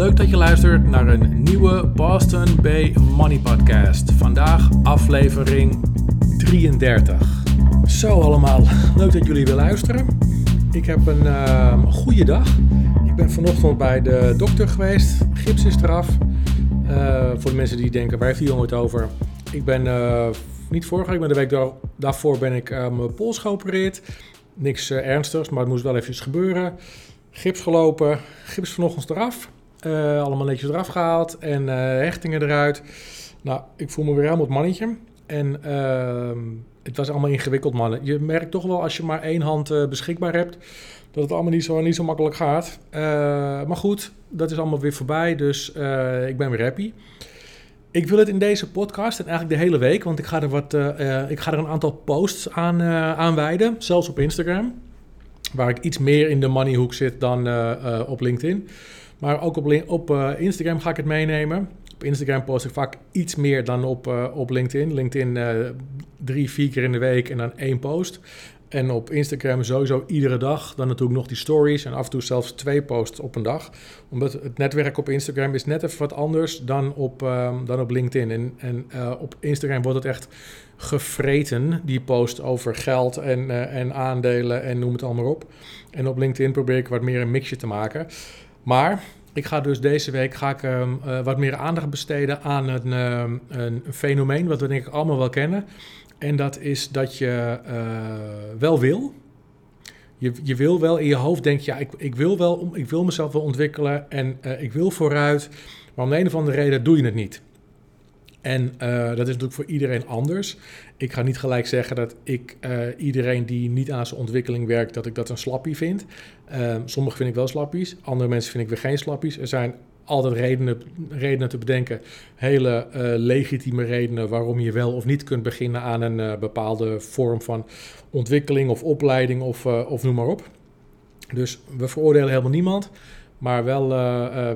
Leuk dat je luistert naar een nieuwe Boston Bay Money Podcast. Vandaag aflevering 33. Zo allemaal, leuk dat jullie weer luisteren. Ik heb een uh, goede dag. Ik ben vanochtend bij de dokter geweest. Gips is eraf. Uh, voor de mensen die denken, waar heeft die jongen het over? Ik ben uh, niet vorige week, maar de week daar, daarvoor ben ik mijn pols geopereerd. Niks ernstigs, maar het moest wel even gebeuren. Gips gelopen, gips vanochtend eraf. Uh, allemaal netjes eraf gehaald en uh, hechtingen eruit. Nou, ik voel me weer helemaal het mannetje. En uh, het was allemaal ingewikkeld, mannen. Je merkt toch wel als je maar één hand uh, beschikbaar hebt, dat het allemaal niet zo, niet zo makkelijk gaat. maar goed, dat is allemaal weer voorbij, dus ik ben weer happy. Ik wil het in deze podcast en eigenlijk de hele week, want ik ga er, wat, ik ga er een aantal posts aan, aan wijden, zelfs op Instagram waar ik iets meer in de moneyhoek zit dan op LinkedIn. Maar ook op, op uh, Instagram ga ik het meenemen. Op Instagram post ik vaak iets meer dan op, op LinkedIn. LinkedIn drie, vier keer in de week en dan één post. En op Instagram sowieso iedere dag. Dan natuurlijk nog die stories en af en toe zelfs twee posts op een dag. Omdat het netwerk op Instagram is net even wat anders dan op, um, dan op LinkedIn. En, en op Instagram wordt het echt gevreten, die post over geld en, en aandelen en noem het allemaal op. En op LinkedIn probeer ik wat meer een mixje te maken. Maar ik ga dus deze week ga ik, um, uh, wat meer aandacht besteden aan een, um, een fenomeen wat we denk ik allemaal wel kennen. En dat is dat je uh, wel wil. Je, je wil wel in je hoofd denk je, ja, ik, ik, wil wel, ik wil mezelf wel ontwikkelen en uh, ik wil vooruit. Maar om de een of andere reden doe je het niet. En uh, dat is natuurlijk voor iedereen anders. Ik ga niet gelijk zeggen dat ik iedereen die niet aan zijn ontwikkeling werkt, dat ik dat een slappie vind. sommige vind ik wel slappies, andere mensen vind ik weer geen slappies. Er zijn altijd redenen, redenen te bedenken, hele uh, legitieme redenen waarom je wel of niet kunt beginnen aan een uh, bepaalde vorm van ontwikkeling of opleiding of, uh, of noem maar op. Dus we veroordelen helemaal niemand. Maar wel,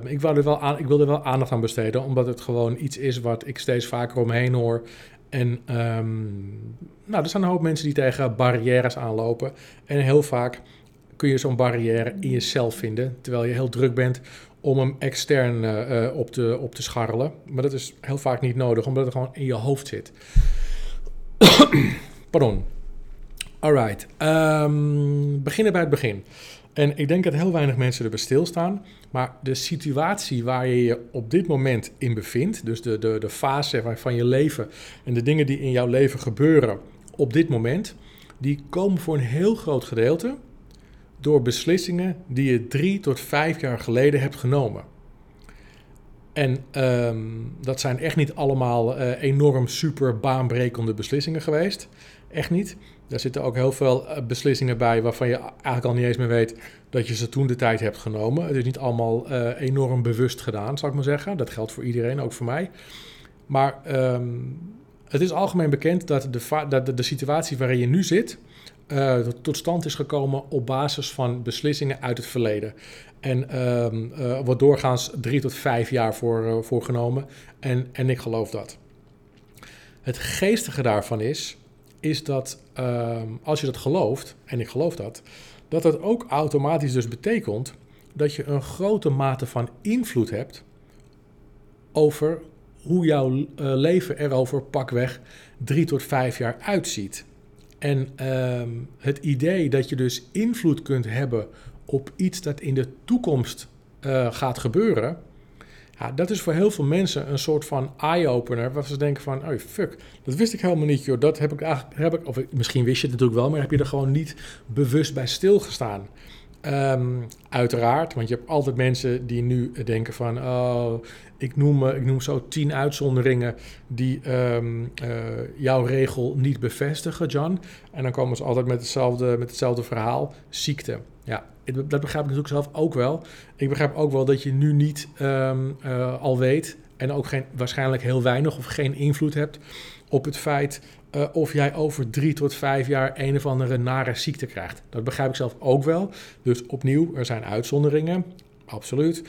ik, wil er wel aan, ik wil er wel aandacht aan besteden, omdat het gewoon iets is wat ik steeds vaker om me heen hoor. En um, nou, er zijn een hoop mensen die tegen barrières aanlopen. En heel vaak kun je zo'n barrière in jezelf vinden, terwijl je heel druk bent om hem extern uh, op, te, op scharrelen. Maar dat is heel vaak niet nodig, omdat het gewoon in je hoofd zit. Pardon. Alright. Um, beginnen bij het begin. En ik denk dat heel weinig mensen erbij stilstaan. Maar de situatie waar je je op dit moment in bevindt, dus de, de, de fase van je leven en de dingen die in jouw leven gebeuren op dit moment, die komen voor een heel groot gedeelte door beslissingen die je drie tot vijf jaar geleden hebt genomen. En um, dat zijn echt niet allemaal uh, enorm super baanbrekende beslissingen geweest. Echt niet. Daar zitten ook heel veel uh, beslissingen bij waarvan je eigenlijk al niet eens meer weet dat je ze toen de tijd hebt genomen. Het is niet allemaal uh, enorm bewust gedaan, zou ik maar zeggen. Dat geldt voor iedereen, ook voor mij. Maar um, het is algemeen bekend dat de, dat de, situatie waarin je nu zit, uh, tot stand is gekomen op basis van beslissingen uit het verleden. En um, wordt doorgaans drie tot vijf jaar voor, voor genomen. En, en ik geloof dat. Het geestige daarvan is, is dat um, als je dat gelooft, en ik geloof dat, dat dat ook automatisch dus betekent dat je een grote mate van invloed hebt over hoe jouw leven er over pakweg drie tot vijf jaar uitziet. En um, het idee dat je dus invloed kunt hebben op iets dat in de toekomst uh, gaat gebeuren, ja, dat is voor heel veel mensen een soort van eye-opener. Waar ze denken van, oh fuck, dat wist ik helemaal niet, joh. Dat heb ik eigenlijk, heb ik, of misschien wist je het natuurlijk wel, maar heb je er gewoon niet bewust bij stilgestaan. Um, uiteraard, want je hebt altijd mensen die nu denken van, oh, ik noem, ik noem zo tien uitzonderingen die um, uh, jouw regel niet bevestigen, John. En dan komen ze altijd met hetzelfde, met hetzelfde verhaal, ziekte. Ja, dat begrijp ik natuurlijk zelf ook wel. Ik begrijp ook wel dat je nu niet um, uh, al weet en ook geen, waarschijnlijk heel weinig of geen invloed hebt op het feit uh, of jij over drie tot vijf jaar een of andere nare ziekte krijgt. Dat begrijp ik zelf ook wel. Dus opnieuw, er zijn uitzonderingen, absoluut.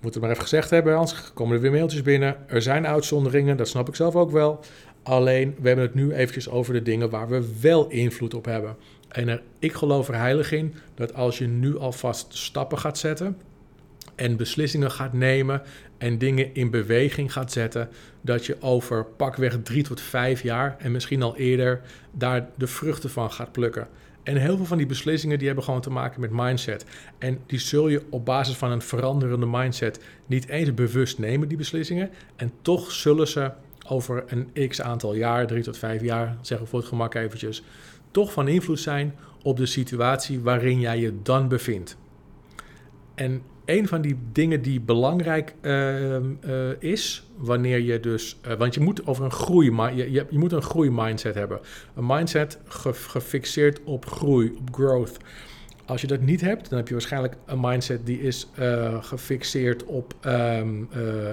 Moet het maar even gezegd hebben, anders komen er weer mailtjes binnen. Er zijn uitzonderingen, dat snap ik zelf ook wel. Alleen, we hebben het nu eventjes over de dingen waar we wel invloed op hebben. En er, ik geloof er heilig in dat als je nu alvast stappen gaat zetten, en beslissingen gaat nemen en dingen in beweging gaat zetten, dat je over pakweg drie tot vijf jaar en misschien al eerder daar de vruchten van gaat plukken. En heel veel van die beslissingen die hebben gewoon te maken met mindset. En die zul je op basis van een veranderende mindset niet eens bewust nemen, die beslissingen. En toch zullen ze over een x aantal jaar, drie tot vijf jaar, zeggen voor het gemak eventjes, toch van invloed zijn op de situatie waarin jij je dan bevindt. En een van die dingen die belangrijk uh, uh, is, wanneer je dus, uh, want je moet over een groei, je, je, je moet een groeimindset hebben. Een mindset ge, gefixeerd op groei, op growth. Als je dat niet hebt, dan heb je waarschijnlijk een mindset die is gefixeerd op, um,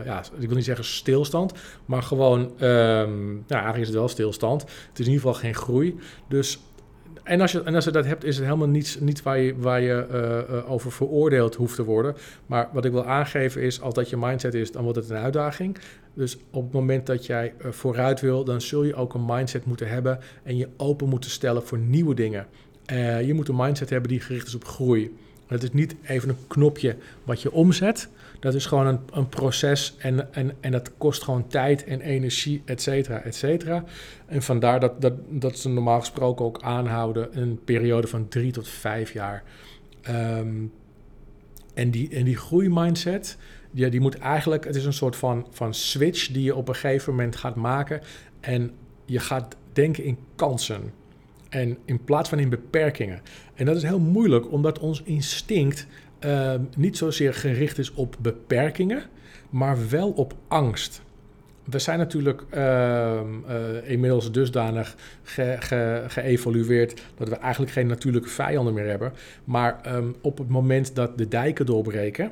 ja, ik wil niet zeggen stilstand, maar gewoon, um, ja, eigenlijk is het wel stilstand. Het is in ieder geval geen groei. Dus en als, je, en als je dat hebt, is het helemaal niets, niet waar je, waar je uh, uh, over veroordeeld hoeft te worden. Maar wat ik wil aangeven is, als dat je mindset is, dan wordt het een uitdaging. Dus op het moment dat jij uh, vooruit wil, dan zul je ook een mindset moeten hebben en je open moeten stellen voor nieuwe dingen. je moet een mindset hebben die gericht is op groei. Het is niet even een knopje wat je omzet. Dat is gewoon een, proces en, en, en dat kost gewoon tijd en energie, et cetera, et cetera. En vandaar dat, dat, dat ze normaal gesproken ook aanhouden een periode van drie tot vijf jaar. Um, en die, en die groeimindset, ja, die moet eigenlijk, het is een soort van, van switch die je op een gegeven moment gaat maken. En je gaat denken in kansen. En in plaats van in beperkingen. En dat is heel moeilijk, omdat ons instinct uh, niet zozeer gericht is op beperkingen, maar wel op angst. We zijn natuurlijk uh, uh, inmiddels dusdanig ge, ge, geëvolueerd dat we eigenlijk geen natuurlijke vijanden meer hebben. Maar um, op het moment dat de dijken doorbreken,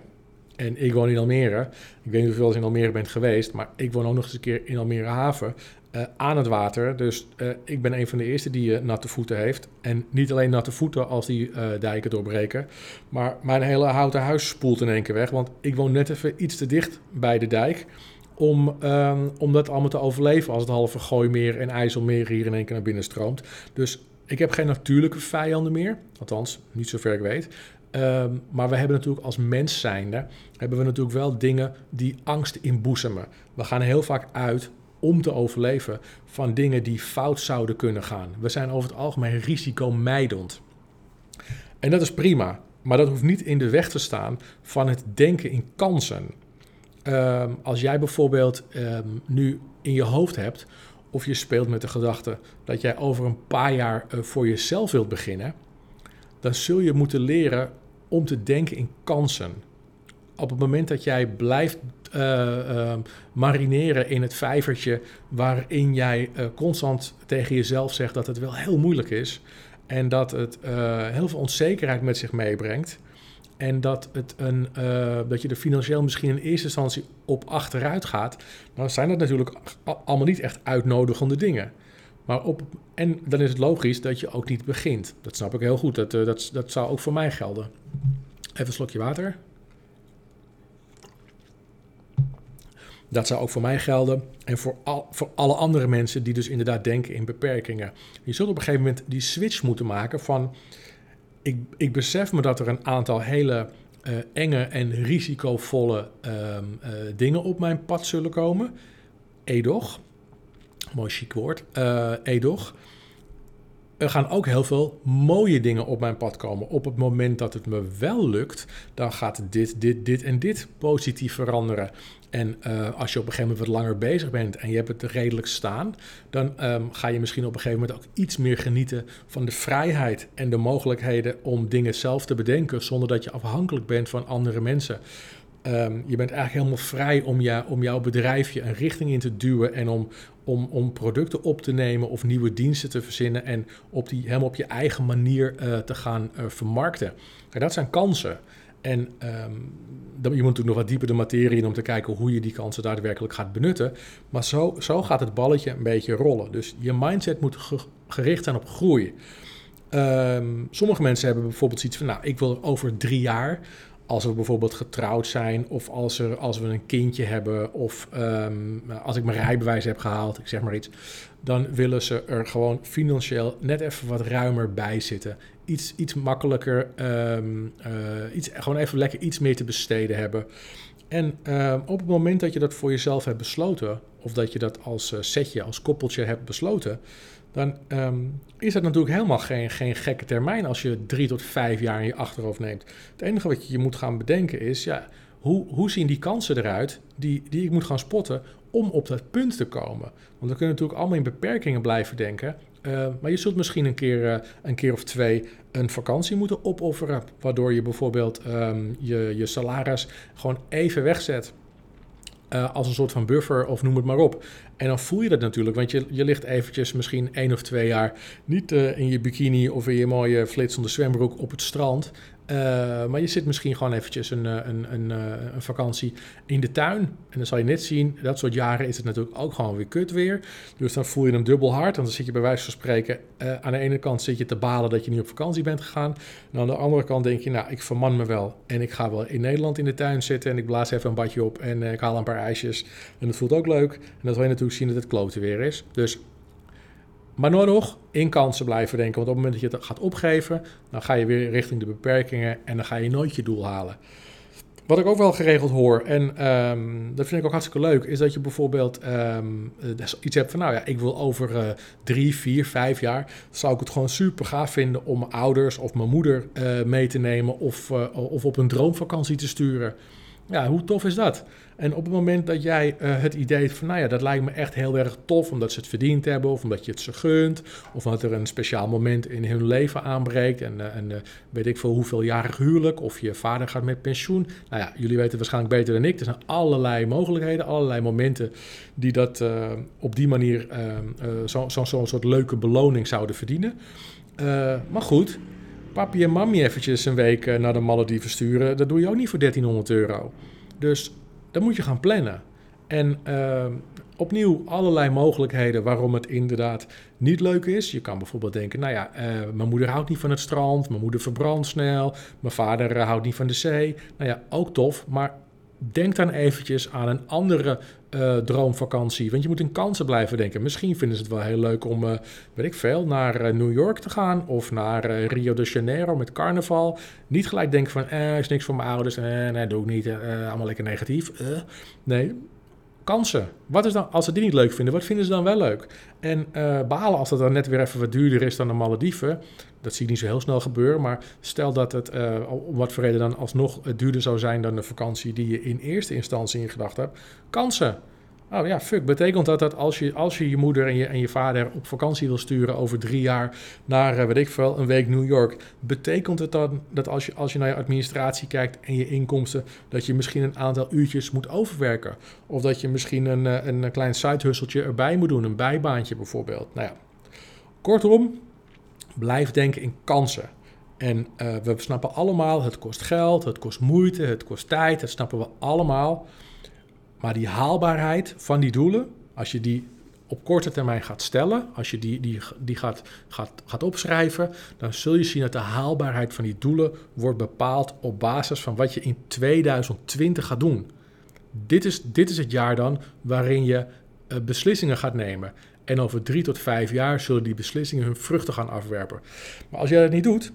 en ik woon in Almere. Ik weet niet hoeveel je in Almere bent geweest, maar ik woon ook nog eens een keer in Almere Haven. Uh, aan het water. Dus uh, ik ben een van de eerste die uh, natte voeten heeft. En niet alleen natte voeten als die dijken doorbreken. Maar mijn hele houten huis spoelt in één keer weg. Want ik woon net even iets te dicht bij de dijk. Om, um, om dat allemaal te overleven als het halve Gooimeer en IJsselmeer hier in één keer naar binnen stroomt. Dus ik heb geen natuurlijke vijanden meer. Althans, niet zover ik weet. Um, maar we hebben natuurlijk als mens zijnde, hebben we natuurlijk wel dingen die angst inboezemen. We gaan heel vaak uit om te overleven van dingen die fout zouden kunnen gaan. We zijn over het algemeen risicomijdend. En dat is prima, maar dat hoeft niet in de weg te staan van het denken in kansen. Um, als jij bijvoorbeeld um, nu in je hoofd hebt, of je speelt met de gedachte dat jij over een paar jaar uh, voor jezelf wilt beginnen, dan zul je moeten leren om te denken in kansen. Op het moment dat jij blijft uh, uh, marineren in het vijvertje waarin jij uh, constant tegen jezelf zegt dat het wel heel moeilijk is en dat het heel veel onzekerheid met zich meebrengt en dat, het een, dat je er financieel misschien in eerste instantie op achteruit gaat, dan zijn dat natuurlijk allemaal niet echt uitnodigende dingen. Maar op, en dan is het logisch dat je ook niet begint. Dat snap ik heel goed. Dat, dat, dat zou ook voor mij gelden. Even een slokje water. Dat zou ook voor mij gelden en voor, al, voor alle andere mensen die dus inderdaad denken in beperkingen. Je zult op een gegeven moment die switch moeten maken van... Ik, ik besef me dat er een aantal hele uh, enge en risicovolle uh, uh, dingen op mijn pad zullen komen. Edoch, mooi chic woord, uh, edoch er gaan ook heel veel mooie dingen op mijn pad komen. Op het moment dat het me wel lukt, dan gaat dit, dit, dit en dit positief veranderen. En uh, als je op een gegeven moment wat langer bezig bent en je hebt het redelijk staan, dan um, ga je misschien op een gegeven moment ook iets meer genieten van de vrijheid en de mogelijkheden om dingen zelf te bedenken zonder dat je afhankelijk bent van andere mensen. Um, je bent eigenlijk helemaal vrij om, je, om jouw bedrijfje een richting in te duwen en om, om, om producten op te nemen of nieuwe diensten te verzinnen en op die, helemaal op je eigen manier uh, te gaan uh, vermarkten. En dat zijn kansen. En um, dan, je moet natuurlijk nog wat dieper de materie in om te kijken hoe je die kansen daadwerkelijk gaat benutten. Maar zo, zo gaat het balletje een beetje rollen. Dus je mindset moet ge, gericht zijn op groei. Um, sommige mensen hebben bijvoorbeeld zoiets van, nou, ik wil over drie jaar als we bijvoorbeeld getrouwd zijn of als, er, als we een kindje hebben of um, als ik mijn rijbewijs heb gehaald, ik zeg maar iets, dan willen ze er gewoon financieel net even wat ruimer bij zitten. iets, iets makkelijker, ehm, eh, iets, gewoon even lekker iets meer te besteden hebben. En ehm, op het moment dat je dat voor jezelf hebt besloten, of dat je dat als uh, setje, als koppeltje hebt besloten, dan ehm, is dat natuurlijk helemaal geen, geen gekke termijn als je drie tot vijf jaar in je achterhoofd neemt. Het enige wat je moet gaan bedenken is, ja, hoe, hoe zien die kansen eruit die, die ik moet gaan spotten om op dat punt te komen? Want we kunnen natuurlijk allemaal in beperkingen blijven denken. Uh, maar je zult misschien een keer, uh, een keer of twee een vakantie moeten opofferen. Waardoor je bijvoorbeeld um, je, je salaris gewoon even wegzet. Uh, als een soort van buffer of noem het maar op. En dan voel je dat natuurlijk, want je, je ligt eventjes misschien één of twee jaar niet uh, in je bikini of in je mooie flitsende zwembroek op het strand. Uh, maar je zit misschien gewoon eventjes een, eh, een, een, eh, een, vakantie in de tuin. En dan zal je net zien, dat soort jaren is het natuurlijk ook gewoon weer kut weer. Dus dan voel je hem dubbel hard. En dan zit je bij wijze van spreken, aan de ene kant zit je te balen dat je niet op vakantie bent gegaan. En aan de andere kant denk je, nou, ik verman me wel. En ik ga wel in Nederland in de tuin zitten en ik blaas even een badje op en ik haal een paar ijsjes. En dat voelt ook leuk. En dat wil je natuurlijk zien dat het kloten weer is. Dus maar nooit nog in kansen blijven denken. Want op het moment dat je het gaat opgeven, dan ga je weer richting de beperkingen en dan ga je nooit je doel halen. Wat ik ook wel geregeld hoor, en um, dat vind ik ook hartstikke leuk, is dat je bijvoorbeeld um, iets hebt van, nou ja, ik wil over uh, drie, vier, vijf jaar, zou ik het gewoon super gaaf vinden om mijn ouders of mijn moeder uh, mee te nemen of, of op een droomvakantie te sturen. Ja, hoe tof is dat? En op het moment dat jij uh, het idee hebt van, nou ja, dat lijkt me echt heel erg tof, omdat ze het verdiend hebben, of omdat je het ze gunt, of omdat er een speciaal moment in hun leven aanbreekt, en, uh, en uh, weet ik veel hoeveeljarig huwelijk, of je vader gaat met pensioen. Nou ja, jullie weten waarschijnlijk beter dan ik. Er zijn allerlei mogelijkheden, allerlei momenten die dat op die manier zo'n zo, zo soort leuke beloning zouden verdienen. maar goed, papi en mami eventjes een week naar de Malediven sturen, dat doe je ook niet voor 1300 euro. Dus dan moet je gaan plannen. En uh, opnieuw allerlei mogelijkheden waarom het inderdaad niet leuk is. Je kan bijvoorbeeld denken, nou ja, uh, mijn moeder houdt niet van het strand, mijn moeder verbrandt snel, mijn vader houdt niet van de zee. Nou ja, ook tof, maar denk dan eventjes aan een andere uh, droomvakantie. Want je moet in kansen blijven denken. Misschien vinden ze het wel heel leuk om, uh, weet ik veel, naar uh, New York te gaan. Of naar Rio de Janeiro met carnaval. Niet gelijk denken van, eh, is niks voor mijn ouders. Eh, nee, doe ik niet. allemaal lekker negatief. nee, kansen. Wat is dan, als ze die niet leuk vinden, wat vinden ze dan wel leuk? En uh, balen als het dan net weer even wat duurder is dan de Malediven. Dat zie ik niet zo heel snel gebeuren. Maar stel dat het uh, om wat voor reden dan alsnog duurder zou zijn dan de vakantie die je in eerste instantie in gedachten hebt. Kansen. Oh ja, fuck. Betekent dat dat als je als je, je moeder en je, en je vader op vakantie wil sturen over drie jaar naar, uh, weet ik veel, een week New York. Betekent het dan dat als je, als je naar je administratie kijkt en je inkomsten, dat je misschien een aantal uurtjes moet overwerken? Of dat je misschien een, een, een klein sidehusseltje erbij moet doen, een bijbaantje bijvoorbeeld. Nou ja, kortom, blijf denken in kansen. En uh, we snappen allemaal, het kost geld, het kost moeite, het kost tijd, dat snappen we allemaal. Maar die haalbaarheid van die doelen, als je die op korte termijn gaat stellen, als je die, die, die gaat, gaat, gaat opschrijven, dan zul je zien dat de haalbaarheid van die doelen wordt bepaald op basis van wat je in 2020 gaat doen. Dit is, dit is het jaar dan waarin je uh, beslissingen gaat nemen. En over drie tot vijf jaar zullen die beslissingen hun vruchten gaan afwerpen. Maar als jij dat niet doet,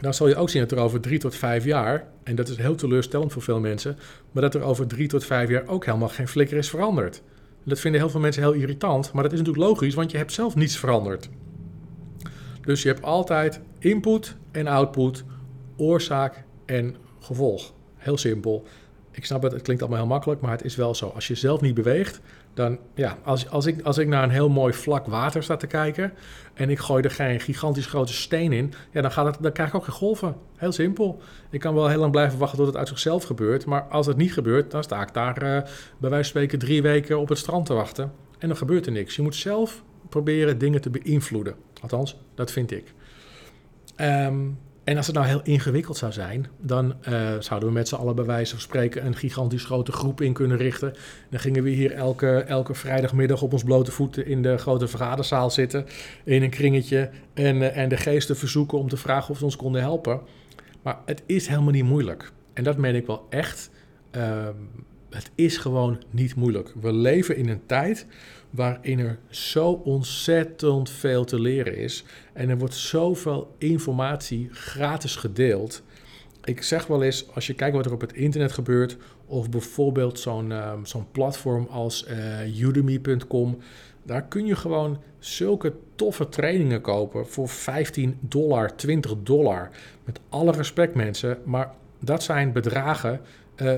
dan zal je ook zien dat er over drie tot vijf jaar, en dat is heel teleurstellend voor veel mensen, maar dat er over drie tot vijf jaar ook helemaal geen flikker is veranderd. Dat vinden heel veel mensen heel irritant, maar dat is natuurlijk logisch, want je hebt zelf niets veranderd. Dus je hebt altijd input en output, oorzaak en gevolg. Heel simpel. Ik snap het, het klinkt allemaal heel makkelijk, maar het is wel zo. Als je zelf niet beweegt, dan ja, als, als, ik, als ik naar een heel mooi vlak water sta te kijken en ik gooi er geen gigantisch grote steen in, ja, dan, gaat het, dan krijg ik ook geen golven. Heel simpel. Ik kan wel heel lang blijven wachten tot het uit zichzelf gebeurt, maar als het niet gebeurt, dan sta ik daar uh, bij wijze van spreken drie weken op het strand te wachten en dan gebeurt er niks. Je moet zelf proberen dingen te beïnvloeden. Althans, dat vind ik. Um, en als het nou heel ingewikkeld zou zijn, dan uh, zouden we met z'n allen bij wijze van spreken een gigantisch grote groep in kunnen richten. Dan gingen we hier elke, elke vrijdagmiddag op ons blote voeten in de grote vergaderzaal zitten, in een kringetje, en, uh, en de geesten verzoeken om te vragen of ze ons konden helpen. Maar het is helemaal niet moeilijk. En dat meen ik wel echt. Uh, het is gewoon niet moeilijk. We leven in een tijd waarin er zo ontzettend veel te leren is. En er wordt zoveel informatie gratis gedeeld. Ik zeg wel eens, als je kijkt wat er op het internet gebeurt, of bijvoorbeeld zo'n ehm, zo'n platform als uh, udemy.com, daar kun je gewoon zulke toffe trainingen kopen voor 15 dollar, 20 dollar. Met alle respect mensen, maar dat zijn bedragen. Uh,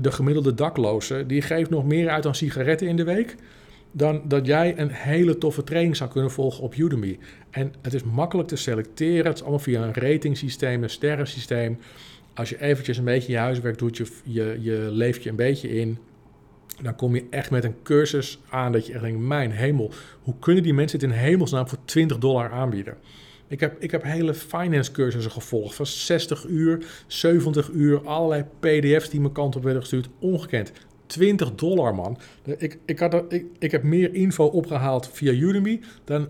de gemiddelde dakloze, die geeft nog meer uit dan sigaretten in de week dan dat jij een hele toffe training zou kunnen volgen op Udemy. En het is makkelijk te selecteren. Het is allemaal via een ratingsysteem, een sterrensysteem. Als je eventjes een beetje je huiswerk doet, je, je, je leeft je een beetje in, dan kom je echt met een cursus aan dat je echt denkt, mijn hemel, hoe kunnen die mensen het in hemelsnaam voor 20 dollar aanbieden? Ik heb, ik heb hele finance cursussen gevolgd van 60 uur, 70 uur, allerlei pdf's die mijn kant op werden gestuurd, ongekend. 20 dollar, man. Ik, ik, had ik, ik heb meer info opgehaald via Udemy dan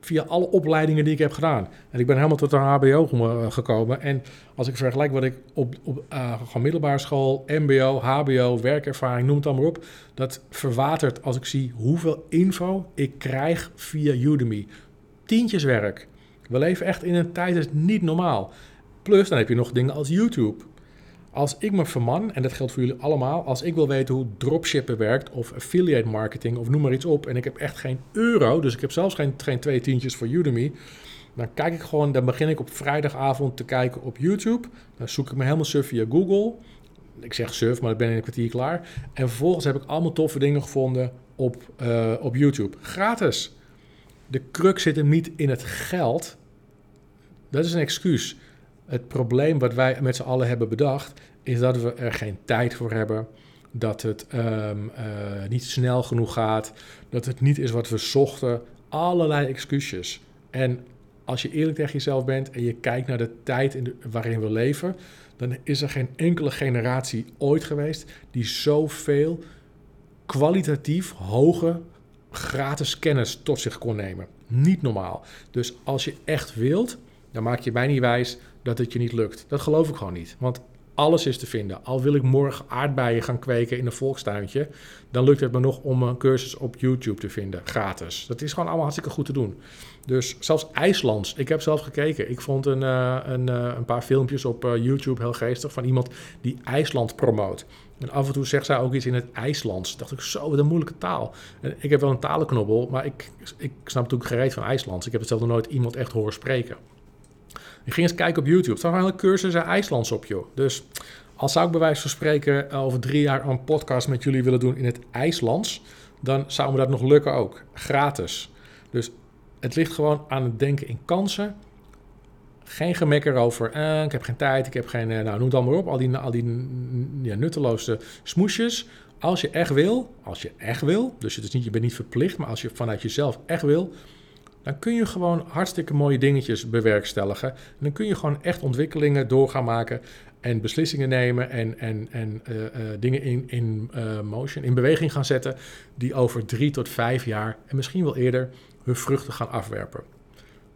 via alle opleidingen die ik heb gedaan. En ik ben helemaal tot de HBO eh, gekomen. En als ik vergelijk wat ik op, op uh, middelbare school, MBO, HBO, werkervaring, noem het allemaal op, dat verwatert als ik zie hoeveel info ik krijg via Udemy. Tientjeswerk. We leven echt in een tijd dat is niet normaal. Plus, dan heb je nog dingen als YouTube. Als ik me verman, en dat geldt voor jullie allemaal, als ik wil weten hoe dropshippen werkt of affiliate marketing of noem maar iets op, en ik heb echt geen euro, dus ik heb zelfs geen, twee tientjes voor Udemy, dan kijk ik gewoon, dan begin ik op vrijdagavond te kijken op YouTube. Dan zoek ik me helemaal surf via Google. Ik zeg surf, maar dan ben ik in een kwartier klaar. En vervolgens heb ik allemaal toffe dingen gevonden op, uh, op YouTube. Gratis. De crux zit hem niet in het geld. Dat is een excuus. Het probleem wat wij met z'n allen hebben bedacht, is dat we er geen tijd voor hebben. Dat het um, uh, niet snel genoeg gaat. Dat het niet is wat we zochten. Allerlei excuses. En als je eerlijk tegen jezelf bent en je kijkt naar de tijd in waarin we leven, dan is er geen enkele generatie ooit geweest die zoveel kwalitatief hoge gratis kennis tot zich kon nemen. Niet normaal. Dus als je echt wilt, dan maak je mij niet wijs dat het je niet lukt. Dat geloof ik gewoon niet. Want alles is te vinden. Al wil ik morgen aardbeien gaan kweken in een volkstuintje, dan lukt het me nog om een cursus op YouTube te vinden, gratis. Dat is gewoon allemaal hartstikke goed te doen. Dus zelfs IJslands, ik heb zelf gekeken. Ik vond een, uh, een, uh, een paar filmpjes op uh, YouTube heel geestig van iemand die IJsland promoot. En af en toe zegt zij ook iets in het IJslands. Dacht ik, zo, wat een moeilijke taal. En ik heb wel een talenknobbel, maar ik, ik snap natuurlijk gereed van IJslands. Ik heb het zelf nog nooit iemand echt horen spreken. Ik ging eens kijken op YouTube. Er staan een cursus IJslands op, joh. Dus als zou ik bij wijze van spreken over drie jaar een podcast met jullie willen doen in het IJslands, dan zou me dat nog lukken ook. Gratis. Dus het ligt gewoon aan het denken in kansen. Geen gemekker over, eh, ik heb geen tijd, ik heb geen, eh, nou noem het allemaal op, al die, al die ja, nutteloze smoesjes. Als je echt wil, als je echt wil, dus het is niet, je bent niet verplicht, maar als je vanuit jezelf echt wil, dan kun je gewoon hartstikke mooie dingetjes bewerkstelligen. En dan kun je gewoon echt ontwikkelingen door gaan maken en beslissingen nemen en, en, en uh, uh, dingen in, in uh, motion, in beweging gaan zetten, die over drie tot vijf jaar en misschien wel eerder hun vruchten gaan afwerpen.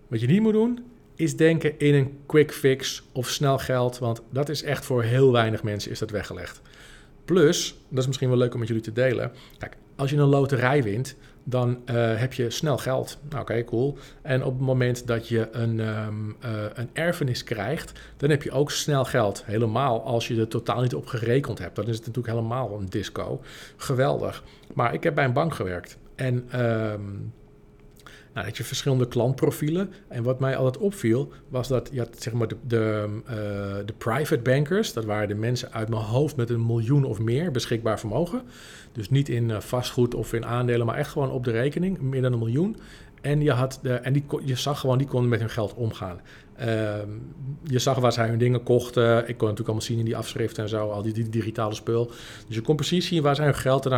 Wat je niet moet doen, is denken in een quick fix of snel geld, want dat is echt voor heel weinig mensen is dat weggelegd. Plus, dat is misschien wel leuk om met jullie te delen. Kijk, als je een loterij wint, dan uh, heb je snel geld. Nou, oké, cool. En op het moment dat je een, um, uh, een erfenis krijgt, dan heb je ook snel geld. Helemaal als je er totaal niet op gerekend hebt. Dan is het natuurlijk helemaal een disco. Geweldig. Maar ik heb bij een bank gewerkt. En um, nou, dat je verschillende klantprofielen. En wat mij altijd opviel, was dat je had, zeg maar de, de, uh, de private bankers, dat waren de mensen uit mijn hoofd met een miljoen of meer beschikbaar vermogen. Dus niet in uh, vastgoed of in aandelen, maar echt gewoon op de rekening, meer dan een miljoen. En, je, had de, en die, je zag gewoon, die konden met hun geld omgaan. Uh, je zag waar zij hun dingen kochten. Ik kon natuurlijk allemaal zien in die afschriften en zo, al die, digitale spul. Dus je kon precies zien waar zij hun geld en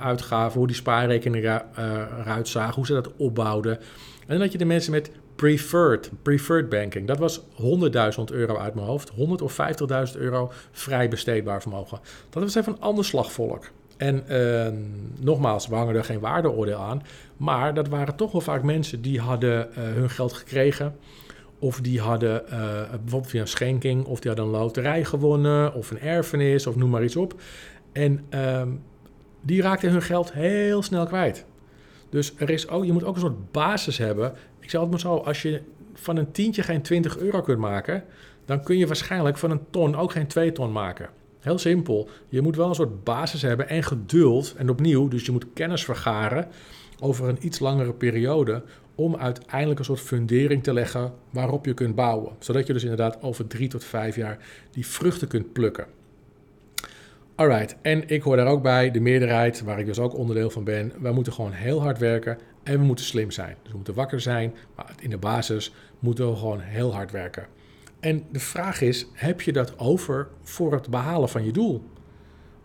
uitgaven, hoe die spaarrekeningen uh, eruit zagen, hoe ze dat opbouwden. En dan had je de mensen met preferred, preferred banking. Dat was 100.000 euro uit mijn hoofd. 100 of 50.000 euro vrij besteedbaar vermogen. Dat was even een ander slagvolk. En uh, nogmaals, we hangen er geen waardeoordeel aan. Maar dat waren toch wel vaak mensen die hadden uh, hun geld gekregen. Of die hadden uh, bijvoorbeeld via een schenking, of die hadden een loterij gewonnen, of een erfenis, of noem maar iets op. En ehm, die raakten hun geld heel snel kwijt. Dus er is ook, je moet ook een soort basis hebben. Ik zeg het maar zo, als je van een tientje geen 20 euro kunt maken, dan kun je waarschijnlijk van een ton ook geen 2 ton maken. Heel simpel. Je moet wel een soort basis hebben en geduld. En opnieuw, dus je moet kennis vergaren over een iets langere periode. Om uiteindelijk een soort fundering te leggen waarop je kunt bouwen. Zodat je dus inderdaad over drie tot vijf jaar die vruchten kunt plukken. Alright, en ik hoor daar ook bij, de meerderheid, waar ik dus ook onderdeel van ben. Wij moeten gewoon heel hard werken en we moeten slim zijn. Dus we moeten wakker zijn, maar in de basis moeten we gewoon heel hard werken. En de vraag is, heb je dat over voor het behalen van je doel?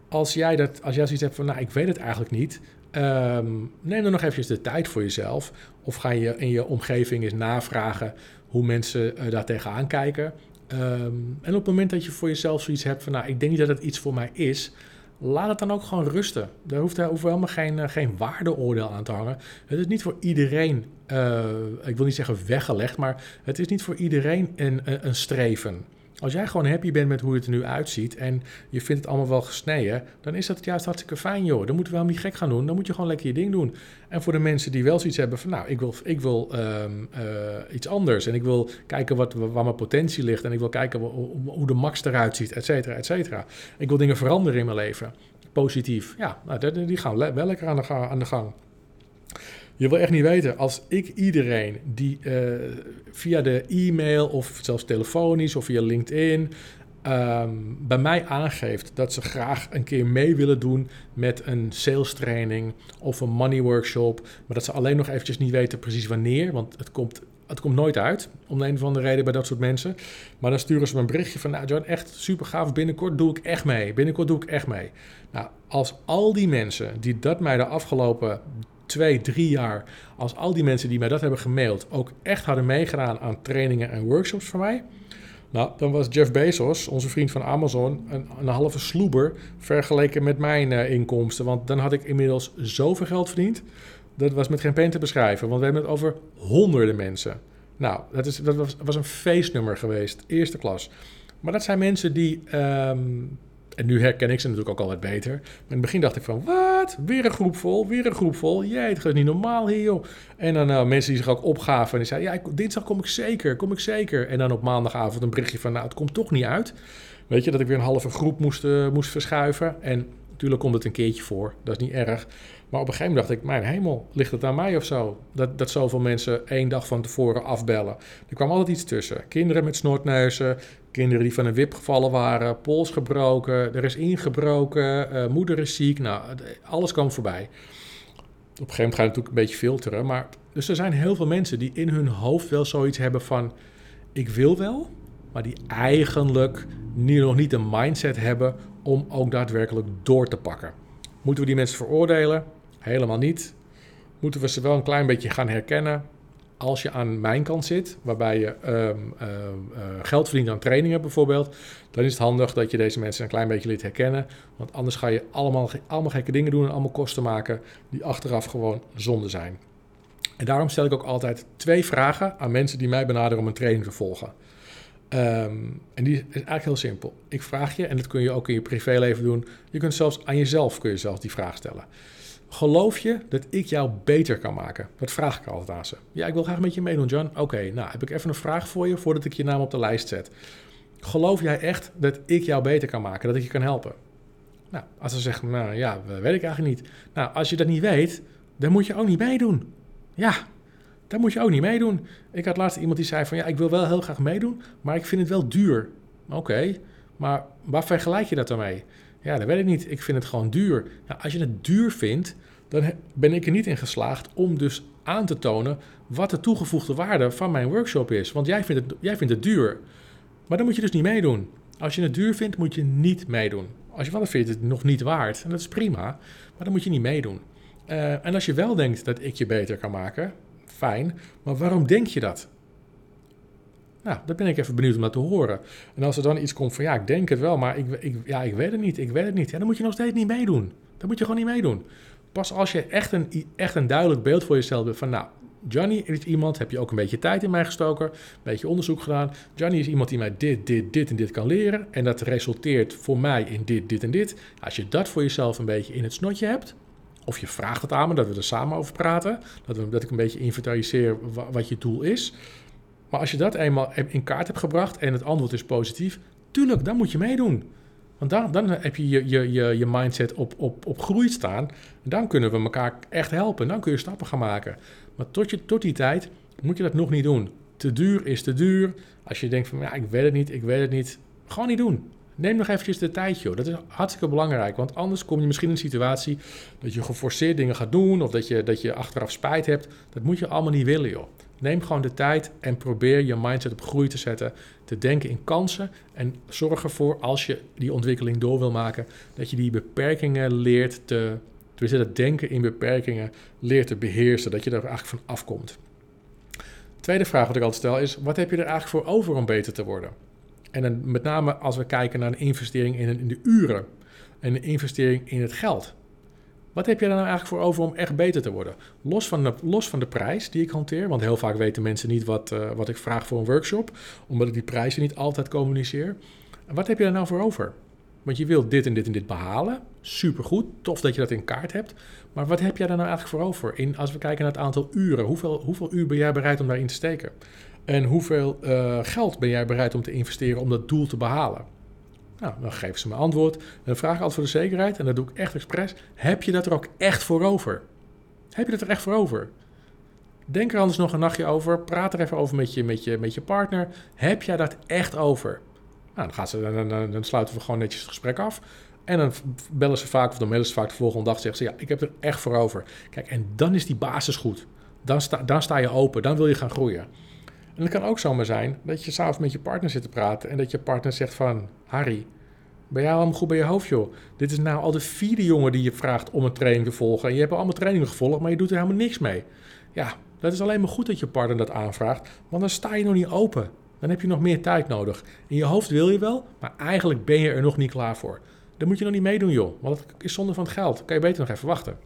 Als jij, dat, als jij zoiets hebt van, nou, ik weet het eigenlijk niet, um, neem dan nog eventjes de tijd voor jezelf. Of ga je in je omgeving eens navragen hoe mensen uh, daar tegenaan kijken. Um, en op het moment dat je voor jezelf zoiets hebt van, nou, ik denk niet dat het iets voor mij is, laat het dan ook gewoon rusten. Daar hoeft, daar hoeft helemaal geen, uh, geen waardeoordeel aan te hangen. Het is niet voor iedereen, uh, ik wil niet zeggen weggelegd, maar het is niet voor iedereen een, een, een streven. Als jij gewoon happy bent met hoe het er nu uitziet en je vindt het allemaal wel gesneden, dan is dat juist hartstikke fijn, joh. Dan moeten we wel niet gek gaan doen. Dan moet je gewoon lekker je ding doen. En voor de mensen die wel zoiets hebben van, nou, ik wil, ik wil um, uh, iets anders en ik wil kijken wat, waar mijn potentie ligt en ik wil kijken hoe de max eruit ziet, et cetera, et cetera. Ik wil dingen veranderen in mijn leven. Positief. Ja, nou, die gaan wel lekker aan de gang. Je wil echt niet weten, als ik iedereen die uh, via de e-mail of zelfs telefonisch of via LinkedIn um, bij mij aangeeft dat ze graag een keer mee willen doen met een sales training of een money workshop, maar dat ze alleen nog eventjes niet weten precies wanneer, want het komt het komt nooit uit, om de een of andere reden bij dat soort mensen. Maar dan sturen ze me een berichtje van, nou John, echt super gaaf, binnenkort doe ik echt mee. Binnenkort doe ik echt mee. Nou, als al die mensen die dat mij de afgelopen twee, drie jaar, als al die mensen die mij dat hebben gemaild ook echt hadden meegedaan aan trainingen en workshops voor mij, nou, dan was Jeff Bezos, onze vriend van Amazon, een, halve sloeber vergeleken met mijn uh, inkomsten. Want dan had ik inmiddels zoveel geld verdiend. Dat was met geen pen te beschrijven, want we hebben het over honderden mensen. Nou, dat, is, dat was, was een feestnummer geweest, eerste klas. Maar dat zijn mensen die um, en nu herken ik ze natuurlijk ook al wat beter. Maar in het begin dacht ik van, wat? Weer een groep vol, weer een groep vol. Jee, het is niet normaal hier, joh. En dan uh, mensen die zich ook opgaven en die zeiden, ja, dinsdag kom ik zeker, kom ik zeker. En dan op maandagavond een berichtje van, nou, het komt toch niet uit. Weet je, dat ik weer een halve groep moest, uh, moest verschuiven. En natuurlijk komt het een keertje voor, dat is niet erg. Maar op een gegeven moment dacht ik, mijn hemel, ligt het aan mij of zo? Dat, dat zoveel mensen één dag van tevoren afbellen. Er kwam altijd iets tussen. Kinderen met snortneuzen, kinderen die van een wip gevallen waren, pols gebroken, er is ingebroken, uh, moeder is ziek. Nou, alles kwam voorbij. Op een gegeven moment ga je natuurlijk een beetje filteren. Maar, dus er zijn heel veel mensen die in hun hoofd wel zoiets hebben van... ik wil wel, maar die eigenlijk nu nog niet een mindset hebben om ook daadwerkelijk door te pakken. Moeten we die mensen veroordelen? Helemaal niet. Moeten we ze wel een klein beetje gaan herkennen? Als je aan mijn kant zit, waarbij je um, uh, uh, geld verdient aan trainingen bijvoorbeeld, dan is het handig dat je deze mensen een klein beetje liet herkennen. Want anders ga je allemaal, allemaal gekke dingen doen en allemaal kosten maken die achteraf gewoon zonde zijn. En daarom stel ik ook altijd twee vragen aan mensen die mij benaderen om een training te volgen. Um, en die is eigenlijk heel simpel. Ik vraag je, en dat kun je ook in je privéleven doen. Je kunt zelfs aan jezelf kun je zelfs die vraag stellen. Geloof je dat ik jou beter kan maken? Dat vraag ik altijd aan ze. Ja, ik wil graag met je meedoen, John. Oké, nou heb ik even een vraag voor je voordat ik je naam op de lijst zet. Geloof jij echt dat ik jou beter kan maken, dat ik je kan helpen? Nou, als ze zeggen, nou ja, dat weet ik eigenlijk niet. Nou, als je dat niet weet, dan moet je ook niet meedoen. Ja, daar moet je ook niet meedoen. Ik had laatst iemand die zei van ja, ik wil wel heel graag meedoen, maar ik vind het wel duur. Oké, maar waar vergelijk je dat dan mee? Ja, dat weet ik niet. Ik vind het gewoon duur. Nou, als je het duur vindt, dan ben ik er niet in geslaagd om dus aan te tonen wat de toegevoegde waarde van mijn workshop is. Want jij vindt het, jij vindt het duur. Maar dan moet je dus niet meedoen. Als je het duur vindt, moet je niet meedoen. Als je wel vindt het nog niet waard, en dat is prima, maar dan moet je niet meedoen. Uh, en als je wel denkt dat ik je beter kan maken, fijn, maar waarom denk je dat? Nou, daar ben ik even benieuwd om dat te horen. En als er dan iets komt van, ja, ik denk het wel, maar ik, ik, ja, ik weet het niet, ik weet het niet. Ja, dan moet je nog steeds niet meedoen. Dan moet je gewoon niet meedoen. Pas als je echt een, echt een duidelijk beeld voor jezelf hebt van, nou, Johnny is iemand, heb je ook een beetje tijd in mij gestoken, een beetje onderzoek gedaan. Johnny is iemand die mij dit, dit, dit en dit kan leren. En dat resulteert voor mij in dit, dit en dit. Als je dat voor jezelf een beetje in het snotje hebt, of je vraagt het aan me, dat we er samen over praten. Dat, we, dat ik een beetje inventariseer wat je doel is. Maar als je dat eenmaal in kaart hebt gebracht en het antwoord is positief, tuurlijk, dan moet je meedoen. Want dan, dan heb je je, je, je, mindset op, op, op groei staan. En dan kunnen we elkaar echt helpen. Dan kun je stappen gaan maken. Maar tot, je, tot die tijd moet je dat nog niet doen. Te duur is te duur. Als je denkt van ja, ik weet het niet, ik weet het niet. Gewoon niet doen. Neem nog eventjes de tijd, joh. Dat is hartstikke belangrijk. Want anders kom je misschien in een situatie dat je geforceerd dingen gaat doen. Of dat je, dat je achteraf spijt hebt. Dat moet je allemaal niet willen, joh. Neem gewoon de tijd en probeer je mindset op groei te zetten. Te denken in kansen. En zorg ervoor, als je die ontwikkeling door wil maken, dat je die beperkingen leert te. Dus denken in beperkingen leert te beheersen. Dat je er eigenlijk van afkomt. Tweede vraag wat ik altijd stel is: wat heb je er eigenlijk voor over om beter te worden? En met name als we kijken naar een investering in, in de uren en een investering in het geld. Wat heb je er nou eigenlijk voor over om echt beter te worden? Los van de, los van de prijs die ik hanteer, want heel vaak weten mensen niet wat, uh, wat ik vraag voor een workshop, omdat ik die prijzen niet altijd communiceer. Wat heb je er nou voor over? Want je wilt dit en dit en dit behalen. Supergoed, tof dat je dat in kaart hebt. Maar wat heb jij er nou eigenlijk voor over? In, als we kijken naar het aantal uren, hoeveel, hoeveel uur ben jij bereid om daarin te steken? En hoeveel uh, geld ben jij bereid om te investeren om dat doel te behalen? Nou, dan geven ze me antwoord. Dan vraag ik altijd voor de zekerheid, en dat doe ik echt expres. Heb je dat er ook echt voor over? Heb je dat er echt voor over? Denk er anders nog een nachtje over. Praat er even over met je, met je, met je partner. Heb jij dat echt over? Nou, dan, gaan ze, dan, dan, dan sluiten we gewoon netjes het gesprek af. En dan bellen ze vaak, of dan mailen ze vaak de volgende dag. Zeggen ze, ja, ik heb er echt voor over. Kijk, en dan is die basis goed. Dan sta, dan sta je open. Dan wil je gaan groeien. En het kan ook zomaar zijn dat je s'avonds met je partner zit te praten en dat je partner zegt van... Harry, ben jij allemaal goed bij je hoofd, joh? Dit is nou al de vierde jongen die je vraagt om een training te volgen. En je hebt allemaal trainingen gevolgd, maar je doet er helemaal niks mee. Ja, dat is alleen maar goed dat je partner dat aanvraagt, want dan sta je nog niet open. Dan heb je nog meer tijd nodig. In je hoofd wil je wel, maar eigenlijk ben je er nog niet klaar voor. Dan moet je nog niet meedoen, joh. Want dat is zonde van het geld. kan je beter nog even wachten.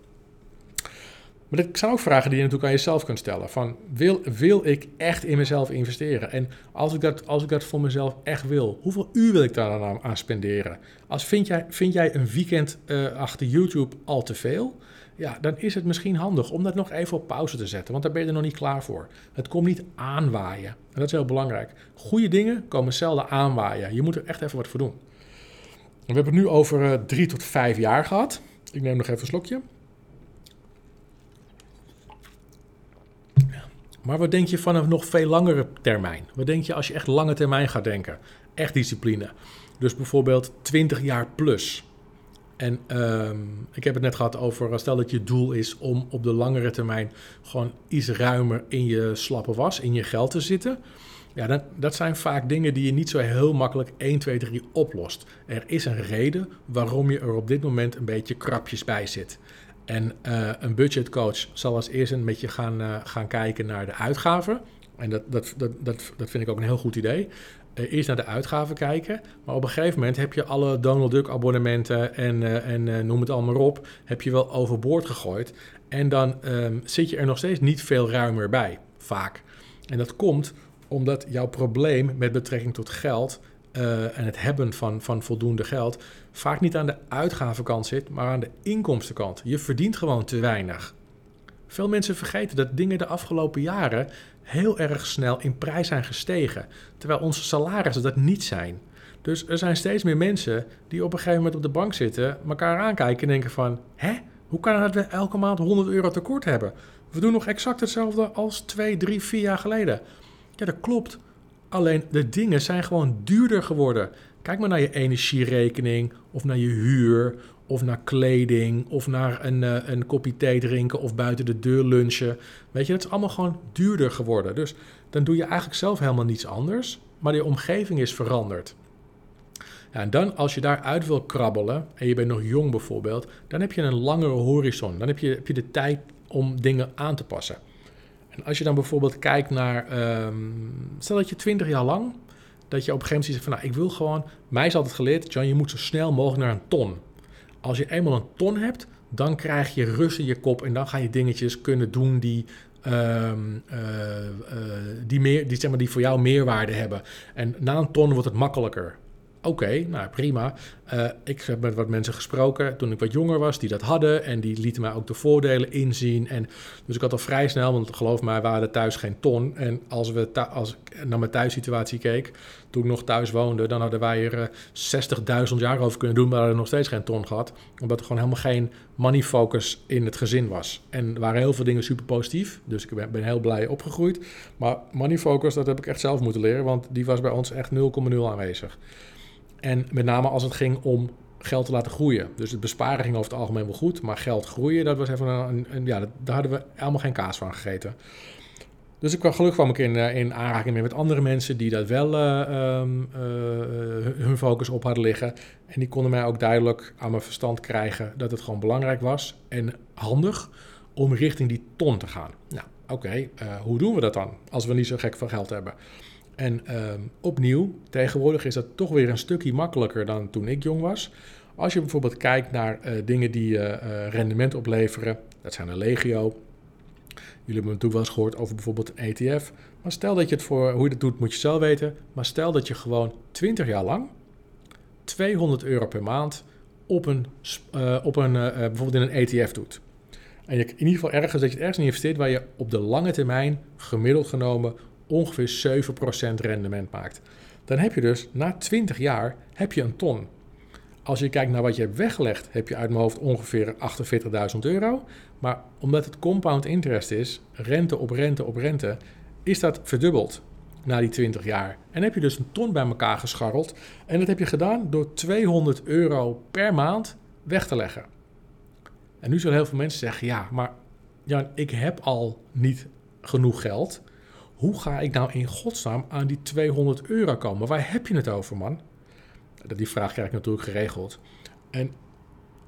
Maar dat zijn ook vragen die je natuurlijk aan jezelf kunt stellen. Van, wil, wil ik echt in mezelf investeren? En als ik, dat, als ik dat voor mezelf echt wil, hoeveel uur wil ik daar dan aan, spenderen? Als vind jij, vind jij een weekend uh, achter YouTube al te veel? Ja, dan is het misschien handig om dat nog even op pauze te zetten. Want daar ben je er nog niet klaar voor. Het komt niet aanwaaien. En dat is heel belangrijk. Goede dingen komen zelden aanwaaien. Je moet er echt even wat voor doen. We hebben het nu over uh, drie tot vijf jaar gehad. Ik neem nog even een slokje. Maar wat denk je van een nog veel langere termijn? Wat denk je als je echt lange termijn gaat denken? Echt discipline. Dus bijvoorbeeld 20 jaar plus. En um, ik heb het net gehad over, stel dat je doel is om op de langere termijn gewoon iets ruimer in je slappe was, in je geld te zitten. Ja, dat, dat zijn vaak dingen die je niet zo heel makkelijk 1, 2, 3 oplost. Er is een reden waarom je er op dit moment een beetje krapjes bij zit. En uh, een budgetcoach zal als eerste met je gaan, uh, gaan kijken naar de uitgaven. En dat, dat, dat, dat, dat vind ik ook een heel goed idee. Uh, eerst naar de uitgaven kijken. Maar op een gegeven moment heb je alle Donald Duck abonnementen en, en noem het allemaal op, heb je wel overboord gegooid. En dan um, zit je er nog steeds niet veel ruimer bij, vaak. En dat komt omdat jouw probleem met betrekking tot geld en het hebben van, van voldoende geld vaak niet aan de uitgavenkant zit, maar aan de inkomstenkant. Je verdient gewoon te weinig. Veel mensen vergeten dat dingen de afgelopen jaren heel erg snel in prijs zijn gestegen, terwijl onze salarissen dat niet zijn. Dus er zijn steeds meer mensen die op een gegeven moment op de bank zitten, elkaar aankijken en denken van, hè, hoe kan het dat we elke maand 100 euro tekort hebben? We doen nog exact hetzelfde als 2, 3, 4 jaar geleden. Ja, dat klopt. Alleen de dingen zijn gewoon duurder geworden. Kijk maar naar je energierekening, of naar je huur, of naar kleding, of naar een, uh, een kopje thee drinken of buiten de deur lunchen. Weet je, dat is allemaal gewoon duurder geworden. Dus dan doe je eigenlijk zelf helemaal niets anders, maar je omgeving is veranderd. Ja, en dan als je daaruit wil krabbelen, en je bent nog jong bijvoorbeeld, dan heb je een langere horizon. Dan heb je, heb je de tijd om dingen aan te passen. En als je dan bijvoorbeeld kijkt naar, um, stel dat je 20 jaar lang, dat je op een gegeven moment zegt van, nou, ik wil gewoon, mij is altijd geleerd, John, je moet zo snel mogelijk naar een ton. Als je eenmaal een ton hebt, dan krijg je rust in je kop en dan ga je dingetjes kunnen doen die ehm, die, meer, die, zeg maar, die voor jou meerwaarde hebben. En na een ton wordt het makkelijker. Oké, nou prima. Uh, ik heb met wat mensen gesproken toen ik wat jonger was, die dat hadden. En die lieten mij ook de voordelen inzien. En dus ik had al vrij snel, want geloof mij, we hadden thuis geen ton. En als, we als ik naar mijn thuissituatie keek, toen ik nog thuis woonde, dan hadden wij er 60.000 eh, jaar over kunnen doen, maar hadden nog steeds geen ton gehad. Omdat er gewoon helemaal geen money focus in het gezin was. En er waren heel veel dingen super positief. Dus ik ben heel blij opgegroeid. Maar money focus, dat heb ik echt zelf moeten leren, want die was bij ons echt 0,0 aanwezig. En met name als het ging om geld te laten groeien. Dus het besparen ging over het algemeen wel goed, maar geld groeien, dat was even een, een ja, daar hadden we helemaal geen kaas van gegeten. Dus ik kwam, gelukkig kwam ik in, eh, in aanraking met andere mensen die dat wel uh, hun focus op hadden liggen. En die konden mij ook duidelijk aan mijn verstand krijgen dat het gewoon belangrijk was en handig om richting die ton te gaan. Nou, oké, hoe doen we dat dan als we niet zo gek veel geld hebben? En ehm, opnieuw, tegenwoordig is dat toch weer een stukje makkelijker dan toen ik jong was. Als je bijvoorbeeld kijkt naar uh, dingen die uh, rendement opleveren, dat zijn een legio. Jullie hebben natuurlijk wel eens gehoord over bijvoorbeeld een ETF. Maar stel dat je het voor, hoe je dat doet moet je zelf weten. Maar stel dat je gewoon 20 jaar lang 200 euro per maand op een, op een, bijvoorbeeld in een ETF doet. En je in ieder geval ergens dat je het ergens in investeert waar je op de lange termijn gemiddeld genomen ongeveer 7% rendement maakt. Dan heb je dus na 20 jaar heb je een ton. Als je kijkt naar wat je hebt weggelegd, heb je uit mijn hoofd ongeveer 48.000 euro. Maar omdat het compound interest is, rente op rente op rente, is dat verdubbeld na die 20 jaar. En heb je dus een ton bij elkaar gescharreld. En dat heb je gedaan door 200 euro per maand weg te leggen. En nu zullen heel veel mensen zeggen: ja, maar Jan, ik heb al niet genoeg geld hoe ga ik nou in godsnaam aan die 200 euro komen? Waar heb je het over, man? Die vraag krijg ik natuurlijk geregeld. En,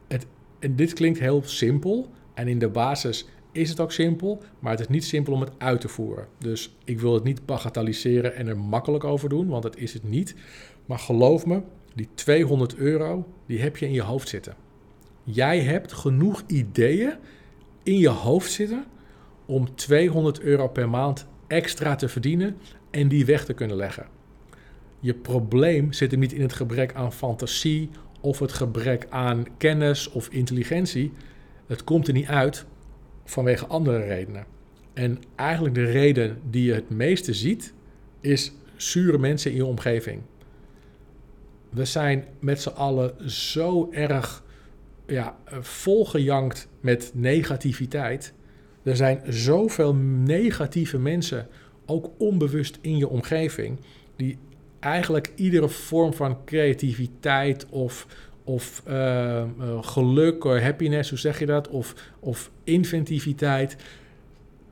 het, en dit klinkt heel simpel. En in de basis is het ook simpel, maar het is niet simpel om het uit te voeren. Dus ik wil het niet bagatelliseren en er makkelijk over doen, want dat is het niet. Maar geloof me, die 200 euro, die heb je in je hoofd zitten. Jij hebt genoeg ideeën in je hoofd zitten om 200 euro per maand extra te verdienen en die weg te kunnen leggen. Je probleem zit hem niet in het gebrek aan fantasie of het gebrek aan kennis of intelligentie. Het komt er niet uit vanwege andere redenen. En eigenlijk de reden die je het meeste ziet, is zure mensen in je omgeving. We zijn met z'n allen zo erg ja, volgejankt met negativiteit er zijn zoveel negatieve mensen, ook onbewust in je omgeving, die eigenlijk iedere vorm van creativiteit of, of uh, geluk, happiness, hoe zeg je dat, of, of inventiviteit,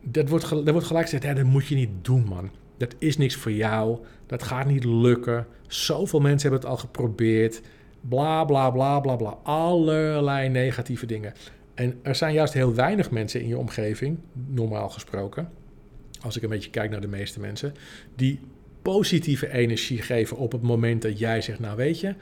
dat wordt, dat wordt gelijk gezegd, dat moet je niet doen, man. Dat is niks voor jou, dat gaat niet lukken. Zoveel mensen hebben het al geprobeerd. Bla bla bla bla bla. Allerlei negatieve dingen. En er zijn juist heel weinig mensen in je omgeving, normaal gesproken, als ik een beetje kijk naar de meeste mensen, die positieve energie geven op het moment dat jij zegt, nou weet je,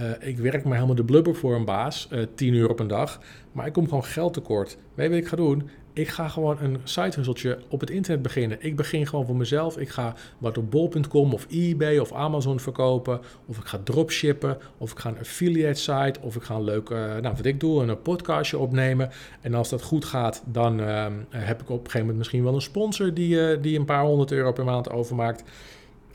uh, ik werk maar helemaal de blubber voor een baas, uh, tien uur op een dag, maar ik kom gewoon geld tekort. Weet je wat ik ga doen? Ik ga gewoon een sitehusseltje op het internet beginnen. Ik begin gewoon voor mezelf. Ik ga wat op bol.com of eBay of Amazon verkopen. Of ik ga dropshippen. Of ik ga een affiliate site. Of ik ga een leuk, uh, nou wat ik doe, een podcastje opnemen. En als dat goed gaat, dan uh, heb ik op een gegeven moment misschien wel een sponsor die, uh, die een paar honderd euro per maand overmaakt.